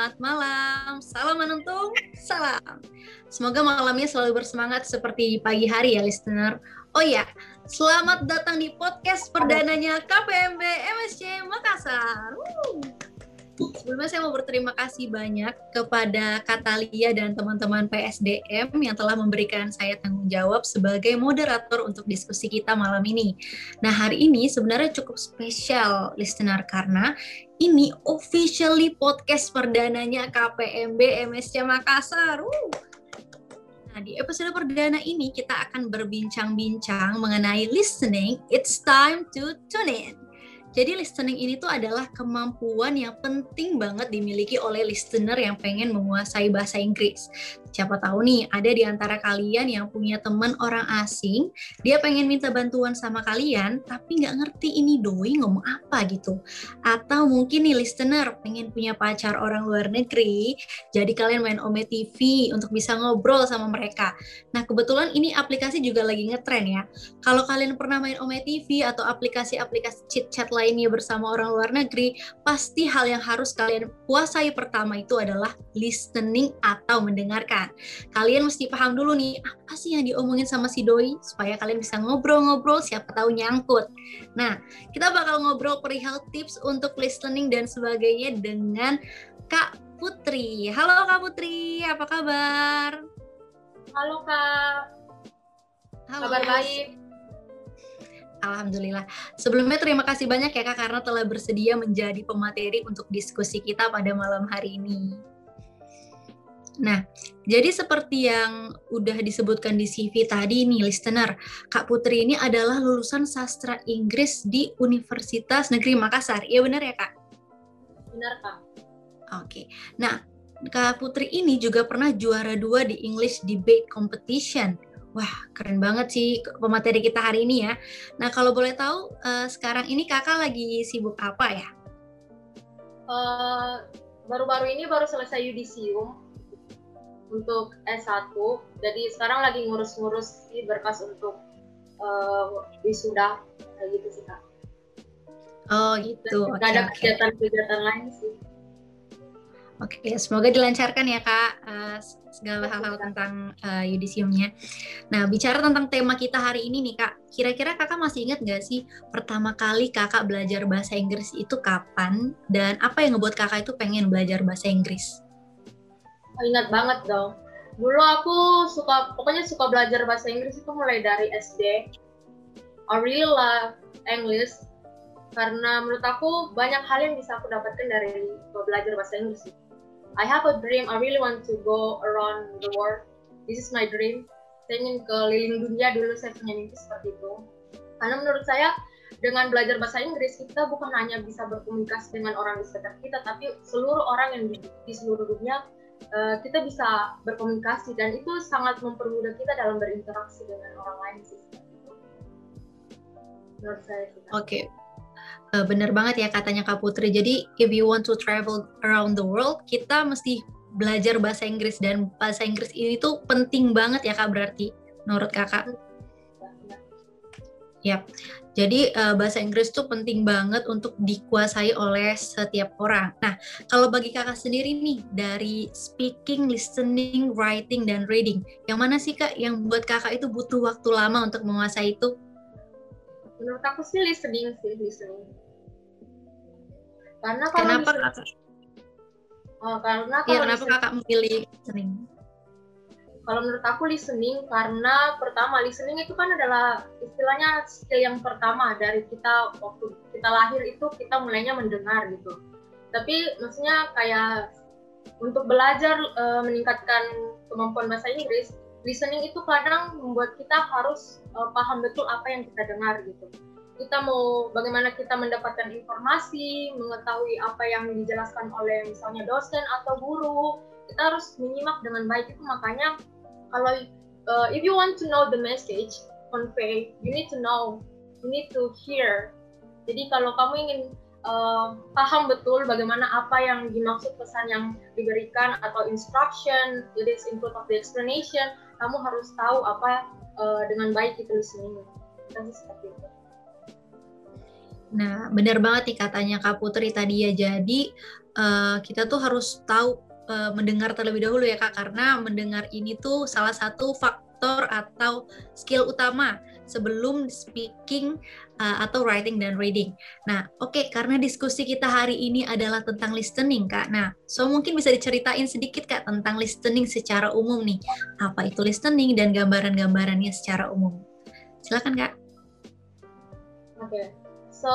selamat malam. Salam menuntung, salam. Semoga malamnya selalu bersemangat seperti pagi hari ya, listener. Oh ya, selamat datang di podcast perdananya KPMB MSC Makassar. Woo. Sebelumnya saya mau berterima kasih banyak kepada Katalia dan teman-teman PSDM yang telah memberikan saya tanggung jawab sebagai moderator untuk diskusi kita malam ini. Nah, hari ini sebenarnya cukup spesial listener karena ini officially podcast perdananya KPMB MSC Makassar. Uh. Nah, di episode perdana ini kita akan berbincang-bincang mengenai listening. It's time to tune in. Jadi listening ini tuh adalah kemampuan yang penting banget dimiliki oleh listener yang pengen menguasai bahasa Inggris. Siapa tahu nih ada di antara kalian yang punya teman orang asing, dia pengen minta bantuan sama kalian, tapi nggak ngerti ini doi ngomong apa gitu. Atau mungkin nih listener pengen punya pacar orang luar negeri, jadi kalian main Ome TV untuk bisa ngobrol sama mereka. Nah kebetulan ini aplikasi juga lagi ngetren ya. Kalau kalian pernah main Ome TV atau aplikasi-aplikasi chit chat lainnya bersama orang luar negeri, pasti hal yang harus kalian kuasai pertama itu adalah listening atau mendengarkan. Kalian mesti paham dulu nih, apa sih yang diomongin sama si doi supaya kalian bisa ngobrol-ngobrol siapa tahu nyangkut. Nah, kita bakal ngobrol perihal tips untuk listening dan sebagainya dengan Kak Putri. Halo Kak Putri, apa kabar? Halo Kak. Halo. Kabar baik. Alhamdulillah. Sebelumnya terima kasih banyak ya Kak karena telah bersedia menjadi pemateri untuk diskusi kita pada malam hari ini. Nah, jadi seperti yang udah disebutkan di CV tadi nih listener, Kak Putri ini adalah lulusan sastra Inggris di Universitas Negeri Makassar. Iya benar ya Kak? Benar Kak. Oke. Nah, Kak Putri ini juga pernah juara dua di English Debate Competition Wah, keren banget sih pemateri kita hari ini ya. Nah, kalau boleh tahu, uh, sekarang ini kakak lagi sibuk apa ya? Eh, baru-baru uh, ini baru selesai yudisium untuk S1. Jadi sekarang lagi ngurus-ngurus berkas untuk uh, wisuda, kayak gitu sih, Kak. Oh, gitu. Gak okay, ada kegiatan-kegiatan lain sih. Oke, semoga dilancarkan ya kak uh, segala hal-hal tentang uh, yudisiumnya. Nah, bicara tentang tema kita hari ini nih kak, kira-kira kakak masih ingat nggak sih pertama kali kakak belajar bahasa Inggris itu kapan dan apa yang ngebuat kakak itu pengen belajar bahasa Inggris? Ingat banget dong. Dulu aku suka, pokoknya suka belajar bahasa Inggris itu mulai dari SD. I really love English karena menurut aku banyak hal yang bisa aku dapatkan dari belajar bahasa Inggris. I have a dream. I really want to go around the world. This is my dream. Saya ingin keliling dunia dulu. Saya punya mimpi seperti itu. Karena menurut saya dengan belajar bahasa Inggris kita bukan hanya bisa berkomunikasi dengan orang di sekitar kita, tapi seluruh orang yang di, di seluruh dunia uh, kita bisa berkomunikasi dan itu sangat mempermudah kita dalam berinteraksi dengan orang lain sih. Menurut saya. Oke. Okay uh, bener banget ya katanya Kak Putri. Jadi if you want to travel around the world, kita mesti belajar bahasa Inggris dan bahasa Inggris ini tuh penting banget ya Kak berarti menurut Kakak. Yap. Jadi uh, bahasa Inggris tuh penting banget untuk dikuasai oleh setiap orang. Nah, kalau bagi kakak sendiri nih dari speaking, listening, writing, dan reading, yang mana sih kak yang buat kakak itu butuh waktu lama untuk menguasai itu? Menurut aku sih listening sih listening karena kalau kenapa bisa, kakak? Oh, karena iya, kalau ya, kenapa kakak memilih listening? Kalau menurut aku listening karena pertama listening itu kan adalah istilahnya skill yang pertama dari kita waktu kita lahir itu kita mulainya mendengar gitu. Tapi maksudnya kayak untuk belajar e, meningkatkan kemampuan bahasa Inggris, listening itu kadang membuat kita harus e, paham betul apa yang kita dengar gitu kita mau bagaimana kita mendapatkan informasi, mengetahui apa yang dijelaskan oleh misalnya dosen atau guru, kita harus menyimak dengan baik itu makanya kalau uh, if you want to know the message convey, you need to know, you need to hear. Jadi kalau kamu ingin uh, paham betul bagaimana apa yang dimaksud pesan yang diberikan atau instruction, it is input of the explanation, kamu harus tahu apa uh, dengan baik itu listening. Kita seperti itu. Nah, benar banget nih katanya Kak Putri tadi ya. Jadi uh, kita tuh harus tahu uh, mendengar terlebih dahulu ya Kak, karena mendengar ini tuh salah satu faktor atau skill utama sebelum speaking uh, atau writing dan reading. Nah, oke okay, karena diskusi kita hari ini adalah tentang listening, Kak. Nah, so mungkin bisa diceritain sedikit Kak tentang listening secara umum nih. Apa itu listening dan gambaran-gambarannya secara umum. Silakan, Kak. Oke. Okay. So,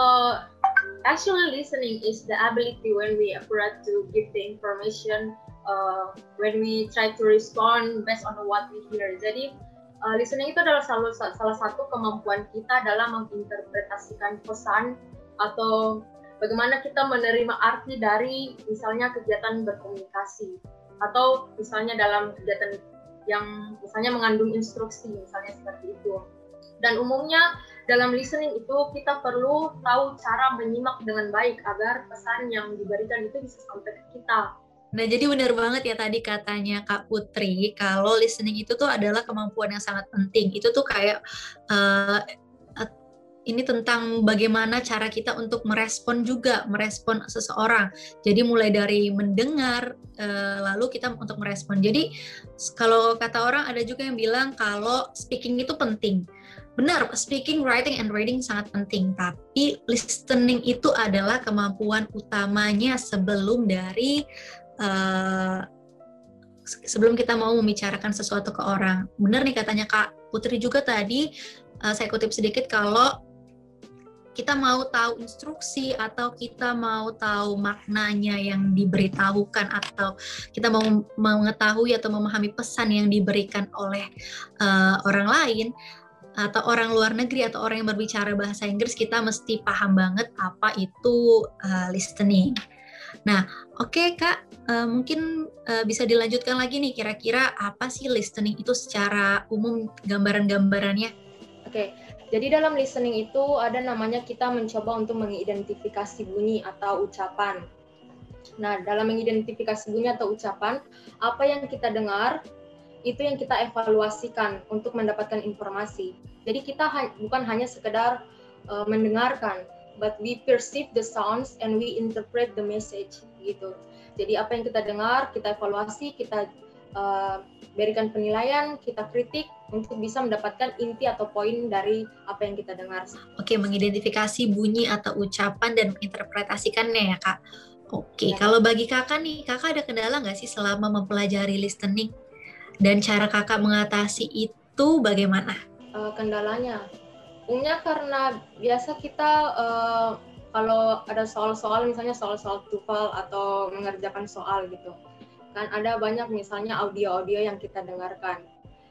actually listening is the ability when we approach to give the information uh, when we try to respond based on what we hear. Jadi uh, listening itu adalah salah, salah satu kemampuan kita dalam menginterpretasikan pesan atau bagaimana kita menerima arti dari misalnya kegiatan berkomunikasi atau misalnya dalam kegiatan yang misalnya mengandung instruksi misalnya seperti itu. Dan umumnya dalam listening itu kita perlu tahu cara menyimak dengan baik agar pesan yang diberikan itu bisa sampai ke kita Nah, jadi benar banget ya tadi katanya Kak Putri, kalau listening itu tuh adalah kemampuan yang sangat penting. Itu tuh kayak uh, ini tentang bagaimana cara kita untuk merespon juga, merespon seseorang. Jadi mulai dari mendengar, uh, lalu kita untuk merespon. Jadi kalau kata orang ada juga yang bilang kalau speaking itu penting. Benar, speaking, writing, and reading sangat penting. Tapi listening itu adalah kemampuan utamanya sebelum dari uh, sebelum kita mau membicarakan sesuatu ke orang. Benar nih katanya Kak Putri juga tadi, uh, saya kutip sedikit kalau kita mau tahu instruksi atau kita mau tahu maknanya yang diberitahukan atau kita mau mengetahui atau memahami pesan yang diberikan oleh uh, orang lain atau orang luar negeri atau orang yang berbicara bahasa Inggris kita mesti paham banget apa itu uh, listening. Nah, oke okay, Kak, uh, mungkin uh, bisa dilanjutkan lagi nih kira-kira apa sih listening itu secara umum gambaran-gambarannya? Oke, okay. jadi dalam listening itu ada namanya kita mencoba untuk mengidentifikasi bunyi atau ucapan. Nah, dalam mengidentifikasi bunyi atau ucapan, apa yang kita dengar itu yang kita evaluasikan untuk mendapatkan informasi. Jadi kita ha bukan hanya sekedar uh, mendengarkan, but we perceive the sounds and we interpret the message gitu. Jadi apa yang kita dengar, kita evaluasi, kita uh, berikan penilaian, kita kritik untuk bisa mendapatkan inti atau poin dari apa yang kita dengar. Oke, mengidentifikasi bunyi atau ucapan dan menginterpretasikannya ya kak. Oke, ya. kalau bagi kakak nih, kakak ada kendala nggak sih selama mempelajari listening? Dan cara kakak mengatasi itu bagaimana? Uh, kendalanya, umumnya karena biasa kita uh, kalau ada soal-soal misalnya soal-soal TOEFL atau mengerjakan soal gitu kan ada banyak misalnya audio-audio yang kita dengarkan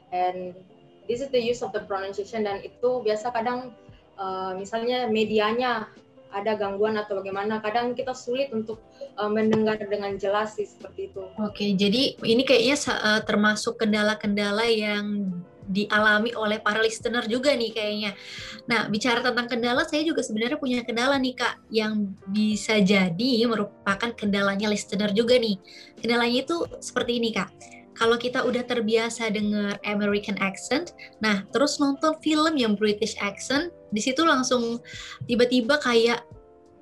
and this is the use of the pronunciation dan itu biasa kadang uh, misalnya medianya ada gangguan atau bagaimana kadang kita sulit untuk uh, mendengar dengan jelas sih seperti itu. Oke, jadi ini kayaknya uh, termasuk kendala-kendala yang dialami oleh para listener juga nih kayaknya. Nah, bicara tentang kendala, saya juga sebenarnya punya kendala nih Kak, yang bisa jadi merupakan kendalanya listener juga nih. Kendalanya itu seperti ini Kak. Kalau kita udah terbiasa dengar American accent, nah terus nonton film yang British accent, di situ langsung tiba-tiba kayak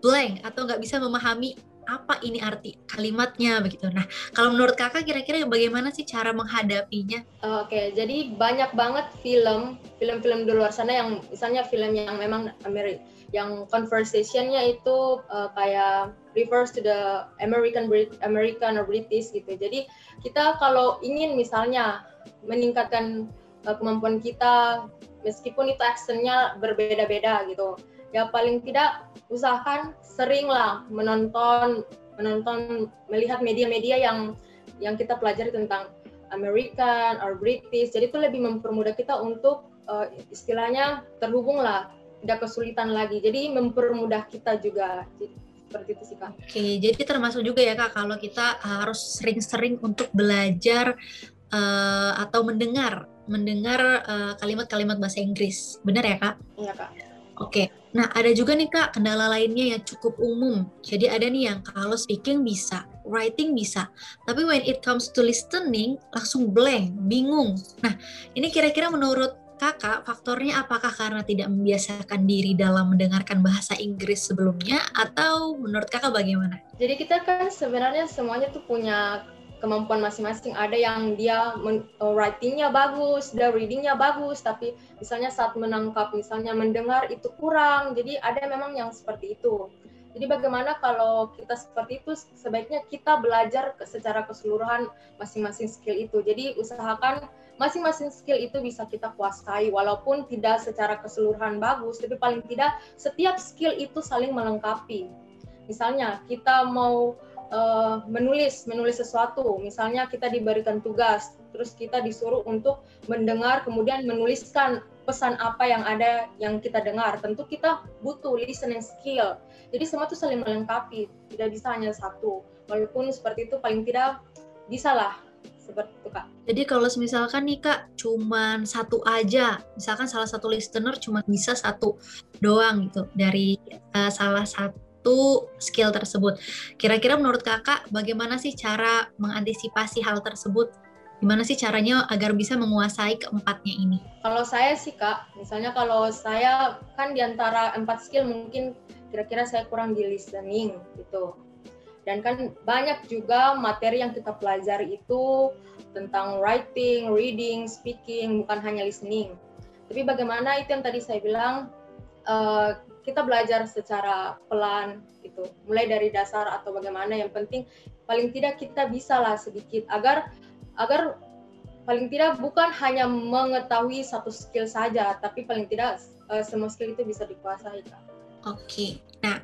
blank atau nggak bisa memahami apa ini arti kalimatnya begitu. Nah, kalau menurut kakak kira-kira bagaimana sih cara menghadapinya? Oke, jadi banyak banget film, film-film di luar sana yang misalnya film yang memang Amerika, yang conversationnya itu uh, kayak refers to the American American or British gitu. Jadi kita kalau ingin misalnya meningkatkan uh, kemampuan kita, meskipun itu accentnya berbeda-beda gitu, ya paling tidak usahakan seringlah menonton menonton melihat media-media yang yang kita pelajari tentang American or British. Jadi itu lebih mempermudah kita untuk uh, istilahnya terhubung lah tidak kesulitan lagi. Jadi mempermudah kita juga. Jadi, seperti itu sih kak. Oke jadi termasuk juga ya kak kalau kita harus sering-sering untuk belajar uh, atau mendengar mendengar eh, kalimat-kalimat uh, bahasa Inggris benar ya kak? Iya kak. Oke, nah ada juga nih kak kendala lainnya yang cukup umum. Jadi ada nih yang kalau speaking bisa, writing bisa, tapi when it comes to listening langsung blank, bingung. Nah ini kira-kira menurut kakak, faktornya apakah karena tidak membiasakan diri dalam mendengarkan bahasa Inggris sebelumnya atau menurut kakak bagaimana? Jadi kita kan sebenarnya semuanya tuh punya kemampuan masing-masing. Ada yang dia uh, writingnya bagus, dia readingnya bagus, tapi misalnya saat menangkap, misalnya mendengar itu kurang. Jadi ada memang yang seperti itu. Jadi bagaimana kalau kita seperti itu sebaiknya kita belajar secara keseluruhan masing-masing skill itu. Jadi usahakan masing-masing skill itu bisa kita kuasai walaupun tidak secara keseluruhan bagus tapi paling tidak setiap skill itu saling melengkapi misalnya kita mau uh, menulis menulis sesuatu. Misalnya kita diberikan tugas terus kita disuruh untuk mendengar kemudian menuliskan pesan apa yang ada yang kita dengar. Tentu kita butuh listening skill. Jadi semua itu saling melengkapi tidak bisa hanya satu. Walaupun seperti itu paling tidak bisa lah seperti itu kak. Jadi kalau misalkan nih kak cuman satu aja, misalkan salah satu listener cuma bisa satu doang gitu dari uh, salah satu skill tersebut. Kira-kira menurut kakak bagaimana sih cara mengantisipasi hal tersebut? Gimana sih caranya agar bisa menguasai keempatnya ini? Kalau saya sih kak, misalnya kalau saya kan di antara empat skill mungkin kira-kira saya kurang di listening gitu dan kan banyak juga materi yang kita pelajari itu tentang writing, reading, speaking, bukan hanya listening. Tapi bagaimana itu yang tadi saya bilang, uh, kita belajar secara pelan gitu, mulai dari dasar atau bagaimana. Yang penting paling tidak kita bisa lah sedikit agar agar paling tidak bukan hanya mengetahui satu skill saja, tapi paling tidak uh, semua skill itu bisa dikuasai Oke, okay. nah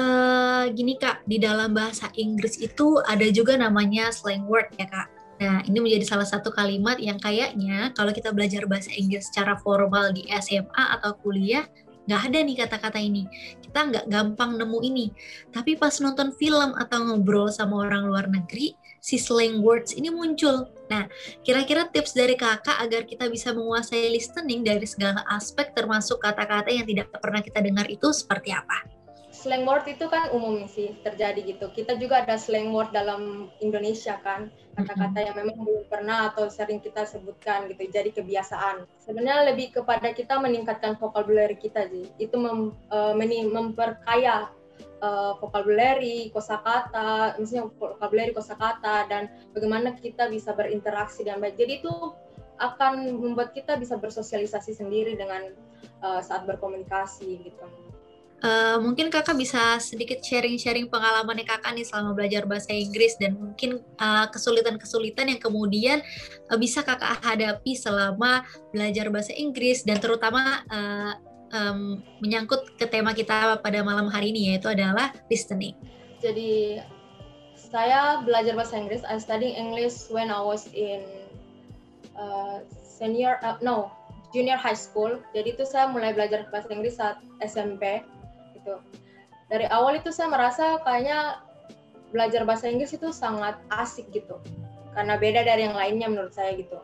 uh, gini kak, di dalam bahasa Inggris itu ada juga namanya slang word ya kak. Nah, ini menjadi salah satu kalimat yang kayaknya kalau kita belajar bahasa Inggris secara formal di SMA atau kuliah, nggak ada nih kata-kata ini. Kita nggak gampang nemu ini. Tapi pas nonton film atau ngobrol sama orang luar negeri, si slang words ini muncul. Nah, kira-kira tips dari kakak agar kita bisa menguasai listening dari segala aspek termasuk kata-kata yang tidak pernah kita dengar itu seperti apa? Slang word itu kan umum sih terjadi gitu. Kita juga ada slang word dalam Indonesia kan, kata-kata yang memang belum pernah atau sering kita sebutkan gitu, jadi kebiasaan. Sebenarnya lebih kepada kita meningkatkan vocabulary kita sih. Itu mem, uh, memperkaya uh, vocabulary, kosakata, misalnya vocabulary, kosakata dan bagaimana kita bisa berinteraksi dengan baik. Jadi itu akan membuat kita bisa bersosialisasi sendiri dengan uh, saat berkomunikasi gitu. Uh, mungkin kakak bisa sedikit sharing-sharing pengalamannya kakak nih selama belajar bahasa Inggris dan mungkin eh, kesulitan-kesulitan yang kemudian uh, bisa kakak hadapi selama belajar bahasa Inggris dan terutama uh, um, menyangkut ke tema kita pada malam hari ini yaitu adalah listening. Jadi saya belajar bahasa Inggris, I study English when I was in uh, senior, uh, no junior high school. Jadi itu saya mulai belajar bahasa Inggris saat SMP gitu. Dari awal itu saya merasa kayaknya belajar bahasa Inggris itu sangat asik gitu. Karena beda dari yang lainnya menurut saya gitu.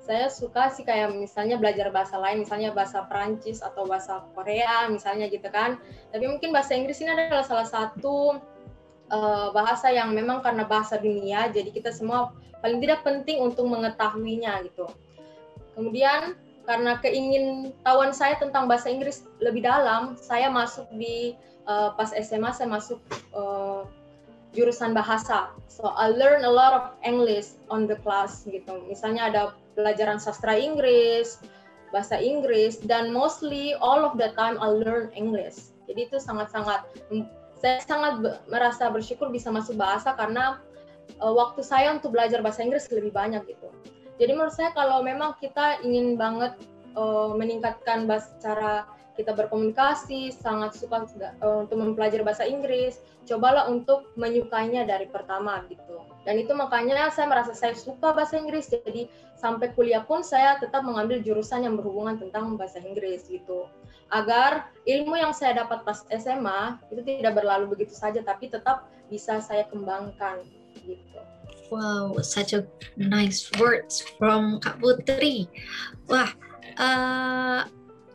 Saya suka sih kayak misalnya belajar bahasa lain, misalnya bahasa Perancis atau bahasa Korea misalnya gitu kan. Tapi mungkin bahasa Inggris ini adalah salah satu uh, bahasa yang memang karena bahasa dunia, jadi kita semua paling tidak penting untuk mengetahuinya gitu. Kemudian karena keingin tahuan saya tentang bahasa Inggris lebih dalam, saya masuk di uh, pas SMA saya masuk uh, jurusan bahasa. So I learn a lot of English on the class gitu. Misalnya ada pelajaran sastra Inggris, bahasa Inggris dan mostly all of the time I learn English. Jadi itu sangat-sangat saya sangat merasa bersyukur bisa masuk bahasa karena uh, waktu saya untuk belajar bahasa Inggris lebih banyak gitu. Jadi menurut saya kalau memang kita ingin banget uh, meningkatkan bahasa cara kita berkomunikasi, sangat suka uh, untuk mempelajari bahasa Inggris, cobalah untuk menyukainya dari pertama gitu. Dan itu makanya saya merasa saya suka bahasa Inggris, jadi sampai kuliah pun saya tetap mengambil jurusan yang berhubungan tentang bahasa Inggris gitu. Agar ilmu yang saya dapat pas SMA itu tidak berlalu begitu saja, tapi tetap bisa saya kembangkan gitu. Wow, such a nice words from Kak Putri. Wah, uh,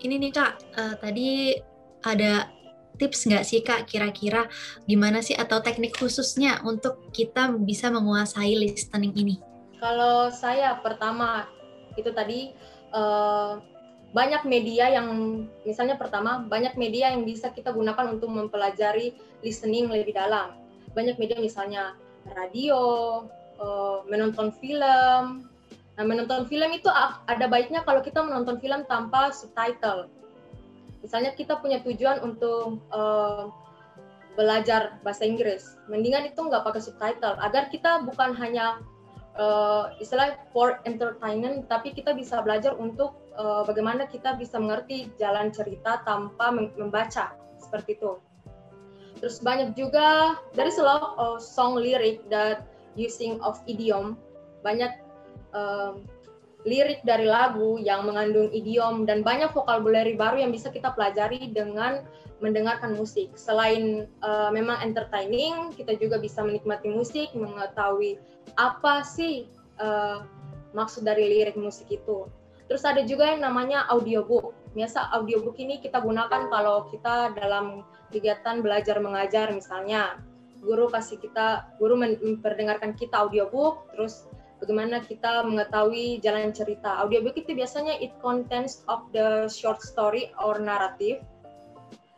ini nih Kak, uh, tadi ada tips nggak sih Kak kira-kira gimana sih atau teknik khususnya untuk kita bisa menguasai listening ini? Kalau saya pertama itu tadi uh, banyak media yang misalnya pertama banyak media yang bisa kita gunakan untuk mempelajari listening lebih dalam. Banyak media misalnya radio, uh, menonton film. Nah, menonton film itu ada baiknya kalau kita menonton film tanpa subtitle. Misalnya kita punya tujuan untuk uh, belajar bahasa Inggris, mendingan itu nggak pakai subtitle agar kita bukan hanya uh, istilah for entertainment, tapi kita bisa belajar untuk uh, bagaimana kita bisa mengerti jalan cerita tanpa membaca seperti itu. Terus banyak juga dari lot of song lyric that using of idiom banyak uh, lirik dari lagu yang mengandung idiom dan banyak vocabulary baru yang bisa kita pelajari dengan mendengarkan musik. Selain uh, memang entertaining, kita juga bisa menikmati musik, mengetahui apa sih uh, maksud dari lirik musik itu. Terus ada juga yang namanya audiobook. Biasa audiobook ini kita gunakan kalau kita dalam kegiatan belajar mengajar misalnya. Guru kasih kita, guru memperdengarkan kita audiobook, terus bagaimana kita mengetahui jalan cerita. Audiobook itu biasanya it contains of the short story or narrative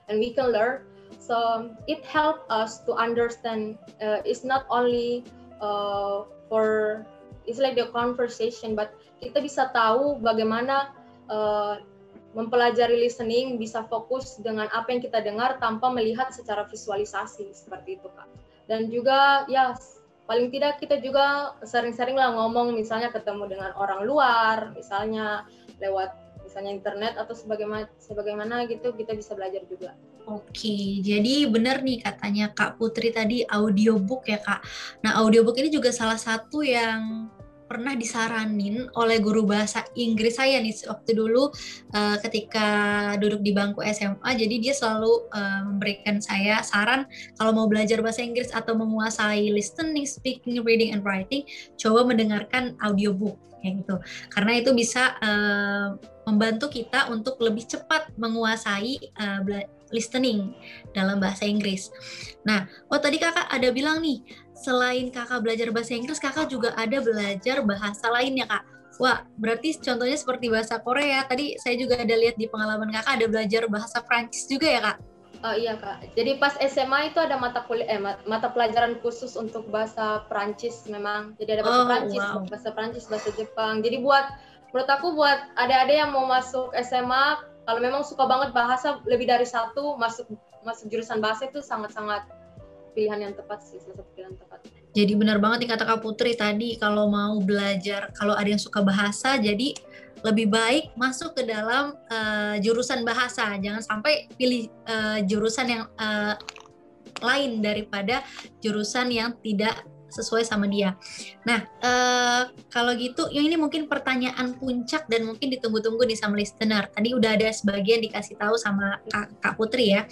and we can learn. So it help us to understand. Uh, it's not only uh, for it's like the conversation, but kita bisa tahu bagaimana uh, mempelajari listening bisa fokus dengan apa yang kita dengar tanpa melihat secara visualisasi seperti itu kak. Dan juga ya paling tidak kita juga sering-sering lah ngomong misalnya ketemu dengan orang luar, misalnya lewat misalnya internet atau sebagaimana sebagaimana gitu kita bisa belajar juga. Oke, jadi benar nih katanya Kak Putri tadi audiobook ya Kak. Nah audiobook ini juga salah satu yang pernah disaranin oleh guru bahasa Inggris saya nih waktu dulu uh, ketika duduk di bangku SMA jadi dia selalu uh, memberikan saya saran kalau mau belajar bahasa Inggris atau menguasai listening, speaking, reading and writing coba mendengarkan audiobook kayak gitu karena itu bisa uh, membantu kita untuk lebih cepat menguasai uh, listening dalam bahasa Inggris. Nah, oh tadi kakak ada bilang nih selain kakak belajar bahasa Inggris, kakak juga ada belajar bahasa lainnya kak. Wah, berarti contohnya seperti bahasa Korea. Tadi saya juga ada lihat di pengalaman kakak ada belajar bahasa Prancis juga ya kak? Oh iya kak. Jadi pas SMA itu ada mata kuliah, eh, mata pelajaran khusus untuk bahasa Prancis memang. Jadi ada bahasa oh, Prancis, wow. bahasa Prancis, bahasa Jepang. Jadi buat menurut aku buat adik-adik yang mau masuk SMA, kalau memang suka banget bahasa lebih dari satu, masuk masuk jurusan bahasa itu sangat-sangat pilihan yang tepat sih salah satu pilihan tepat jadi benar banget nih kata Kak Putri tadi kalau mau belajar kalau ada yang suka bahasa jadi lebih baik masuk ke dalam uh, jurusan bahasa jangan sampai pilih uh, jurusan yang uh, lain daripada jurusan yang tidak sesuai sama dia. Nah, kalau gitu, yang ini mungkin pertanyaan puncak dan mungkin ditunggu-tunggu nih sama listener. Tadi udah ada sebagian dikasih tahu sama Kak, Kak Putri ya.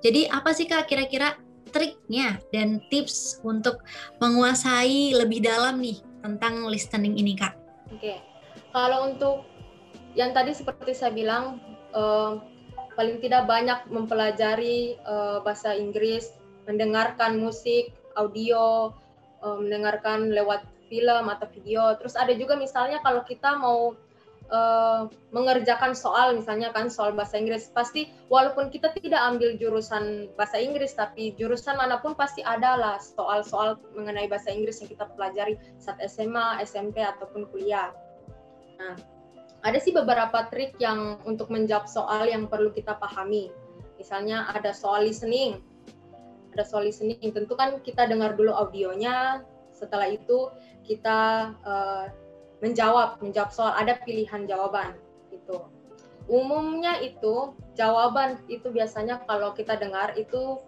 Jadi apa sih Kak kira-kira triknya dan tips untuk menguasai lebih dalam nih tentang listening ini kak? Oke, okay. kalau untuk yang tadi seperti saya bilang uh, paling tidak banyak mempelajari uh, bahasa Inggris, mendengarkan musik, audio, uh, mendengarkan lewat film atau video. Terus ada juga misalnya kalau kita mau uh, mengerjakan soal misalnya kan soal bahasa Inggris pasti walaupun kita tidak ambil jurusan bahasa Inggris tapi jurusan mana pun pasti ada lah soal-soal mengenai bahasa Inggris yang kita pelajari saat SMA, SMP ataupun kuliah. Nah, ada sih beberapa trik yang untuk menjawab soal yang perlu kita pahami. Misalnya ada soal listening. Ada soal listening, tentu kan kita dengar dulu audionya, setelah itu kita uh, menjawab menjawab soal ada pilihan jawaban itu umumnya itu jawaban itu biasanya kalau kita dengar itu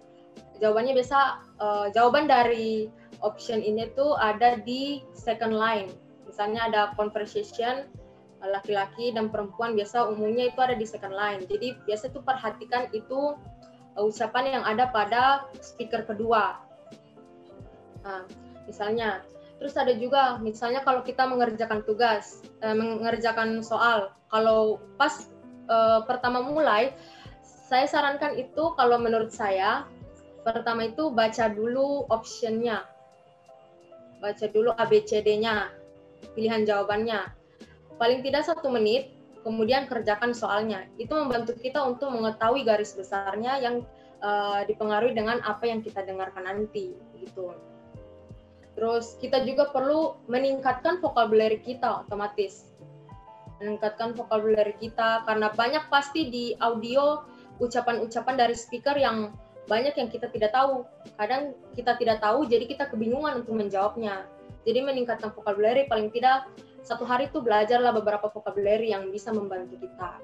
jawabannya biasa uh, jawaban dari option ini tuh ada di second line. Misalnya ada conversation laki-laki dan perempuan biasa umumnya itu ada di second line. Jadi biasa tuh perhatikan itu uh, ucapan yang ada pada speaker kedua. Nah, misalnya Terus ada juga misalnya kalau kita mengerjakan tugas, eh, mengerjakan soal, kalau pas eh, pertama mulai, saya sarankan itu kalau menurut saya pertama itu baca dulu optionnya, baca dulu ABCD-nya, pilihan jawabannya. Paling tidak satu menit, kemudian kerjakan soalnya. Itu membantu kita untuk mengetahui garis besarnya yang uh, dipengaruhi dengan apa yang kita dengarkan nanti gitu. Terus kita juga perlu meningkatkan vocabulary kita otomatis. Meningkatkan vocabulary kita karena banyak pasti di audio ucapan-ucapan dari speaker yang banyak yang kita tidak tahu. Kadang kita tidak tahu jadi kita kebingungan untuk menjawabnya. Jadi meningkatkan vocabulary paling tidak satu hari itu belajarlah beberapa vocabulary yang bisa membantu kita.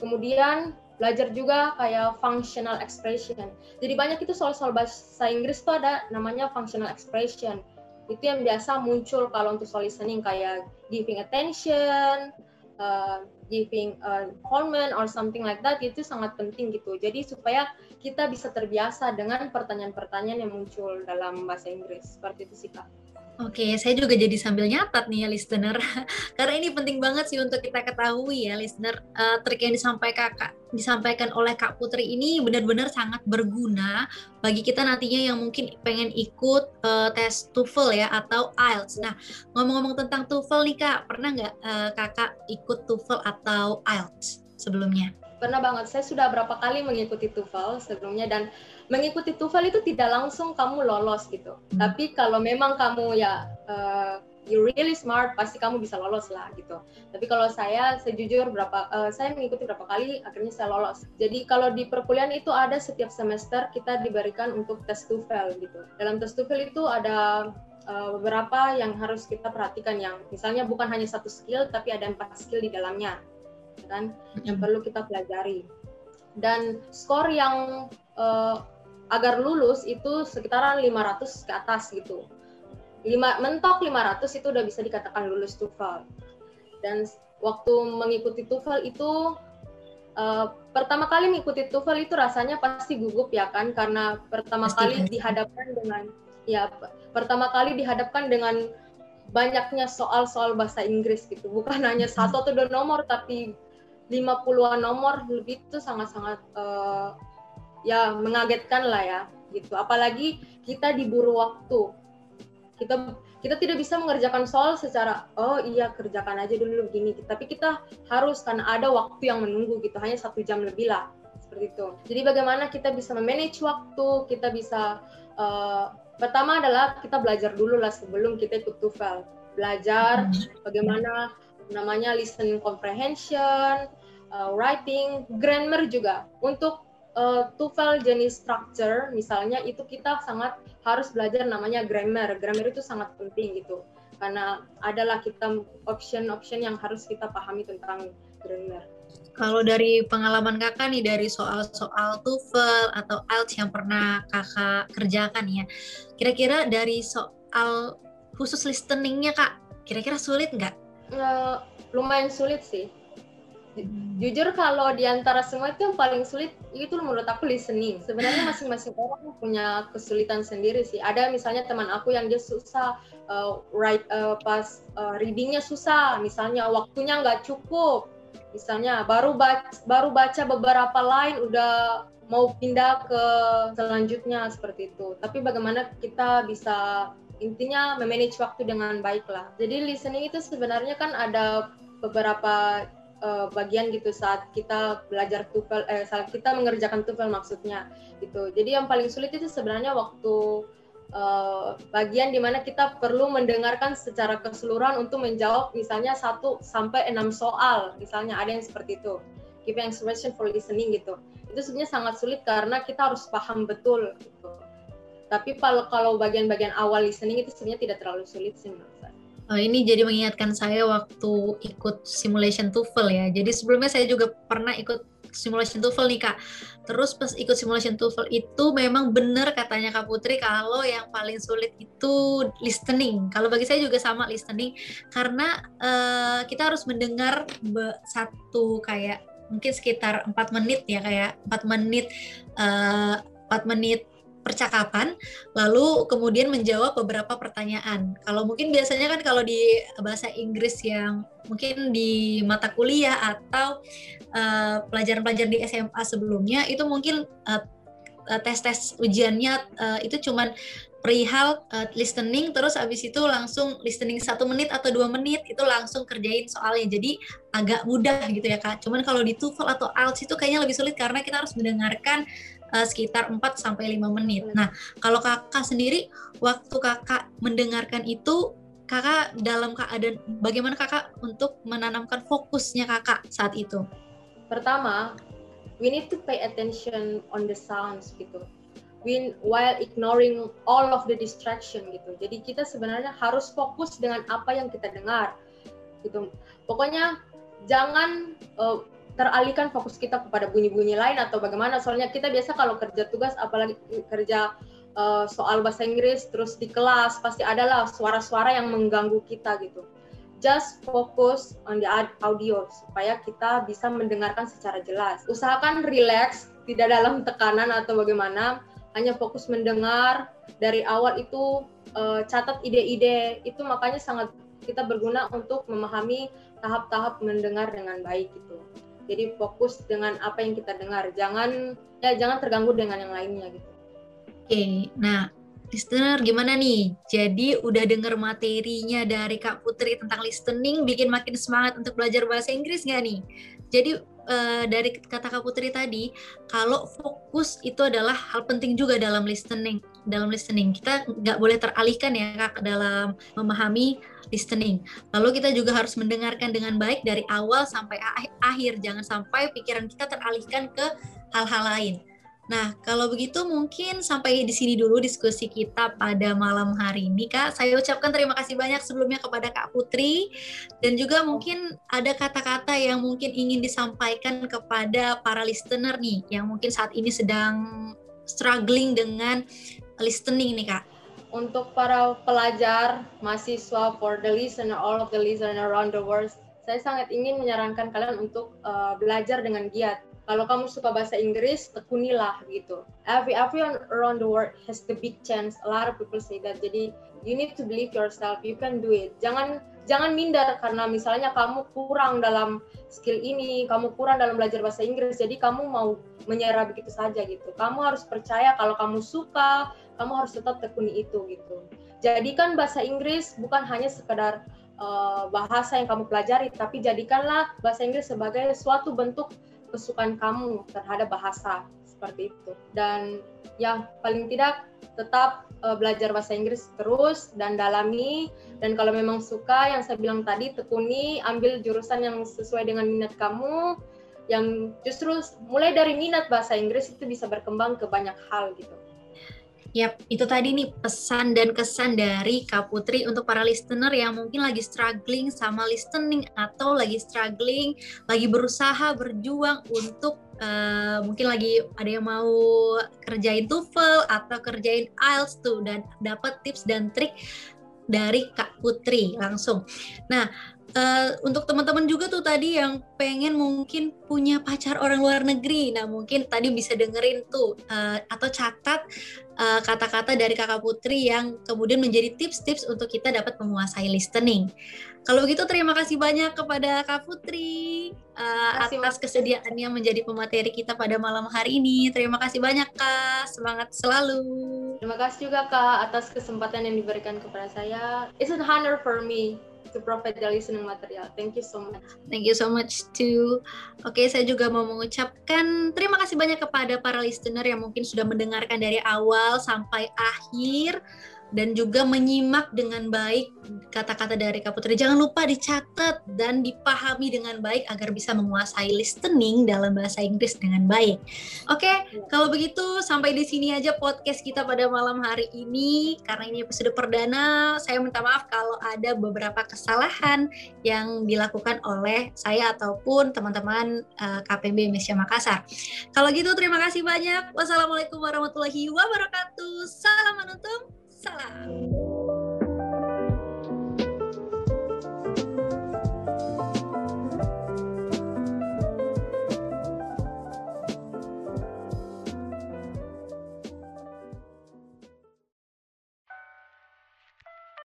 Kemudian belajar juga kayak functional expression. Jadi banyak itu soal-soal bahasa Inggris tuh ada namanya functional expression. Itu yang biasa muncul kalau untuk soal listening kayak giving attention, uh, giving a comment or something like that itu sangat penting gitu. Jadi supaya kita bisa terbiasa dengan pertanyaan-pertanyaan yang muncul dalam bahasa Inggris. Seperti itu sih Kak. Oke, saya juga jadi sambil nyatat nih ya listener, karena ini penting banget sih untuk kita ketahui ya listener. Uh, trik yang disampaikan kak, disampaikan oleh Kak Putri ini benar-benar sangat berguna bagi kita nantinya yang mungkin pengen ikut uh, tes TOEFL ya atau IELTS. Nah, ngomong-ngomong tentang TOEFL nih kak, pernah nggak uh, kakak ikut TOEFL atau IELTS sebelumnya? Pernah banget. Saya sudah berapa kali mengikuti TOEFL sebelumnya dan mengikuti TOEFL itu tidak langsung kamu lolos gitu. Hmm. Tapi kalau memang kamu ya uh, you really smart, pasti kamu bisa lolos lah gitu. Tapi kalau saya sejujur berapa uh, saya mengikuti berapa kali akhirnya saya lolos. Jadi kalau di perkuliahan itu ada setiap semester kita diberikan untuk tes TOEFL gitu. Dalam tes TOEFL itu ada uh, beberapa yang harus kita perhatikan yang misalnya bukan hanya satu skill tapi ada empat skill di dalamnya kan yang perlu kita pelajari dan skor yang uh, agar lulus itu sekitaran 500 ke atas gitu. 5, mentok 500 itu udah bisa dikatakan lulus TOEFL. Dan waktu mengikuti TOEFL itu uh, pertama kali mengikuti TOEFL itu rasanya pasti gugup ya kan karena pertama pasti, kali pasti. dihadapkan dengan ya pertama kali dihadapkan dengan banyaknya soal-soal bahasa Inggris gitu. Bukan hanya satu atau dua nomor tapi 50-an nomor lebih itu sangat-sangat uh, ya mengagetkan lah ya gitu. Apalagi kita diburu waktu. Kita kita tidak bisa mengerjakan soal secara oh iya kerjakan aja dulu begini. Tapi kita harus karena ada waktu yang menunggu gitu hanya satu jam lebih lah seperti itu. Jadi bagaimana kita bisa memanage waktu kita bisa uh, pertama adalah kita belajar dulu lah sebelum kita ikut TOEFL. Belajar hmm. bagaimana namanya listening comprehension uh, writing grammar juga untuk uh, TOEFL jenis structure misalnya itu kita sangat harus belajar namanya grammar. Grammar itu sangat penting gitu. Karena adalah kita option-option yang harus kita pahami tentang grammar. Kalau dari pengalaman kakak nih dari soal-soal TOEFL atau IELTS yang pernah kakak kerjakan ya, kira-kira dari soal khusus listeningnya kak, kira-kira sulit nggak? Uh, lumayan sulit sih jujur kalau di antara semua itu yang paling sulit itu menurut aku listening. Sebenarnya masing-masing orang punya kesulitan sendiri sih. Ada misalnya teman aku yang dia susah uh, write uh, pas uh, readingnya susah, misalnya waktunya nggak cukup. Misalnya baru baca, baru baca beberapa line udah mau pindah ke selanjutnya seperti itu. Tapi bagaimana kita bisa intinya memanage waktu dengan baik lah. Jadi listening itu sebenarnya kan ada beberapa uh, bagian gitu saat kita belajar TOEFL eh saat kita mengerjakan TOEFL maksudnya gitu. Jadi yang paling sulit itu sebenarnya waktu uh, bagian di mana kita perlu mendengarkan secara keseluruhan untuk menjawab misalnya satu sampai enam soal misalnya ada yang seperti itu giving expression for listening gitu itu sebenarnya sangat sulit karena kita harus paham betul gitu tapi kalau kalau bagian-bagian awal listening itu sebenarnya tidak terlalu sulit sih menurut saya Uh, ini jadi mengingatkan saya waktu ikut simulation TOEFL ya. Jadi sebelumnya saya juga pernah ikut simulation TOEFL nih kak. Terus pas ikut simulation TOEFL itu memang benar katanya kak Putri kalau yang paling sulit itu listening. Kalau bagi saya juga sama listening karena uh, kita harus mendengar satu kayak mungkin sekitar empat menit ya kayak empat menit uh, 4 menit percakapan lalu kemudian menjawab beberapa pertanyaan. Kalau mungkin biasanya kan kalau di bahasa Inggris yang mungkin di mata kuliah atau eh, pelajaran-pelajaran di SMA sebelumnya itu mung uh, tes-tes ujiannya uh, itu cuman perihal uh, listening terus abis itu langsung listening satu menit atau dua menit itu langsung kerjain soalnya jadi agak mudah gitu ya kak cuman kalau di TOEFL atau IELTS itu kayaknya lebih sulit karena kita harus mendengarkan uh, sekitar 4 sampai lima menit nah kalau kakak sendiri waktu kakak mendengarkan itu kakak dalam keadaan bagaimana kakak untuk menanamkan fokusnya kakak saat itu pertama we need to pay attention on the sounds gitu win while ignoring all of the distraction gitu. Jadi kita sebenarnya harus fokus dengan apa yang kita dengar gitu. Pokoknya jangan uh, teralihkan fokus kita kepada bunyi-bunyi lain atau bagaimana. Soalnya kita biasa kalau kerja tugas apalagi kerja uh, soal bahasa Inggris terus di kelas pasti adalah suara-suara yang mengganggu kita gitu. Just focus on the audio supaya kita bisa mendengarkan secara jelas. Usahakan relax, tidak dalam tekanan atau bagaimana hanya fokus mendengar dari awal itu uh, catat ide-ide itu makanya sangat kita berguna untuk memahami tahap-tahap mendengar dengan baik gitu. Jadi fokus dengan apa yang kita dengar, jangan ya jangan terganggu dengan yang lainnya gitu. Oke, nah listener gimana nih? Jadi udah denger materinya dari Kak Putri tentang listening, bikin makin semangat untuk belajar bahasa Inggris nggak nih? Jadi uh, dari kata Kak Putri tadi, kalau fokus itu adalah hal penting juga dalam listening. Dalam listening kita nggak boleh teralihkan ya Kak dalam memahami listening. Lalu kita juga harus mendengarkan dengan baik dari awal sampai akhir. Jangan sampai pikiran kita teralihkan ke hal-hal lain. Nah, kalau begitu mungkin sampai di sini dulu diskusi kita pada malam hari ini, Kak. Saya ucapkan terima kasih banyak sebelumnya kepada Kak Putri dan juga mungkin ada kata-kata yang mungkin ingin disampaikan kepada para listener nih yang mungkin saat ini sedang struggling dengan listening nih, Kak. Untuk para pelajar, mahasiswa, for the listener, all of the listener around the world, saya sangat ingin menyarankan kalian untuk uh, belajar dengan giat. Kalau kamu suka bahasa Inggris tekunilah gitu. Every everyone around the world has the big chance. A lot of people say that. Jadi you need to believe yourself. You can do it. Jangan jangan minder karena misalnya kamu kurang dalam skill ini kamu kurang dalam belajar bahasa Inggris jadi kamu mau menyerah begitu saja gitu. Kamu harus percaya kalau kamu suka kamu harus tetap tekuni itu gitu. Jadikan bahasa Inggris bukan hanya sekedar uh, bahasa yang kamu pelajari tapi jadikanlah bahasa Inggris sebagai suatu bentuk kesukaan kamu terhadap bahasa seperti itu. Dan yang paling tidak tetap uh, belajar bahasa Inggris terus dan dalami. Dan kalau memang suka yang saya bilang tadi tekuni ambil jurusan yang sesuai dengan minat kamu yang justru mulai dari minat bahasa Inggris itu bisa berkembang ke banyak hal gitu. Yap, itu tadi nih pesan dan kesan dari Kak Putri untuk para listener yang mungkin lagi struggling sama listening atau lagi struggling, lagi berusaha berjuang untuk uh, mungkin lagi ada yang mau kerjain TOEFL atau kerjain IELTS tuh dan dapat tips dan trik dari Kak Putri langsung. Nah, uh, untuk teman-teman juga tuh tadi yang pengen mungkin punya pacar orang luar negeri, nah mungkin tadi bisa dengerin tuh uh, atau catat Eh, kata-kata uh, dari kakak Putri yang kemudian menjadi tips-tips untuk kita dapat menguasai listening. Kalau begitu terima kasih banyak kepada Kak Putri uh, atas kesediaannya menjadi pemateri kita pada malam hari ini. Terima kasih banyak Kak, semangat selalu. Terima kasih juga Kak atas kesempatan yang diberikan kepada saya. It's an honor for me to provide the listening material. Thank you so much. Thank you so much too. Oke, okay, saya juga mau mengucapkan terima kasih banyak kepada para listener yang mungkin sudah mendengarkan dari awal sampai akhir dan juga menyimak dengan baik kata-kata dari Kak Putri. Jangan lupa dicatat dan dipahami dengan baik agar bisa menguasai listening dalam bahasa Inggris dengan baik. Oke, okay, kalau begitu sampai di sini aja podcast kita pada malam hari ini. Karena ini episode perdana, saya minta maaf kalau ada beberapa kesalahan yang dilakukan oleh saya ataupun teman-teman eh, KPB Indonesia Makassar. Kalau gitu terima kasih banyak. Wassalamualaikum warahmatullahi wabarakatuh. Salam menutup. Salam.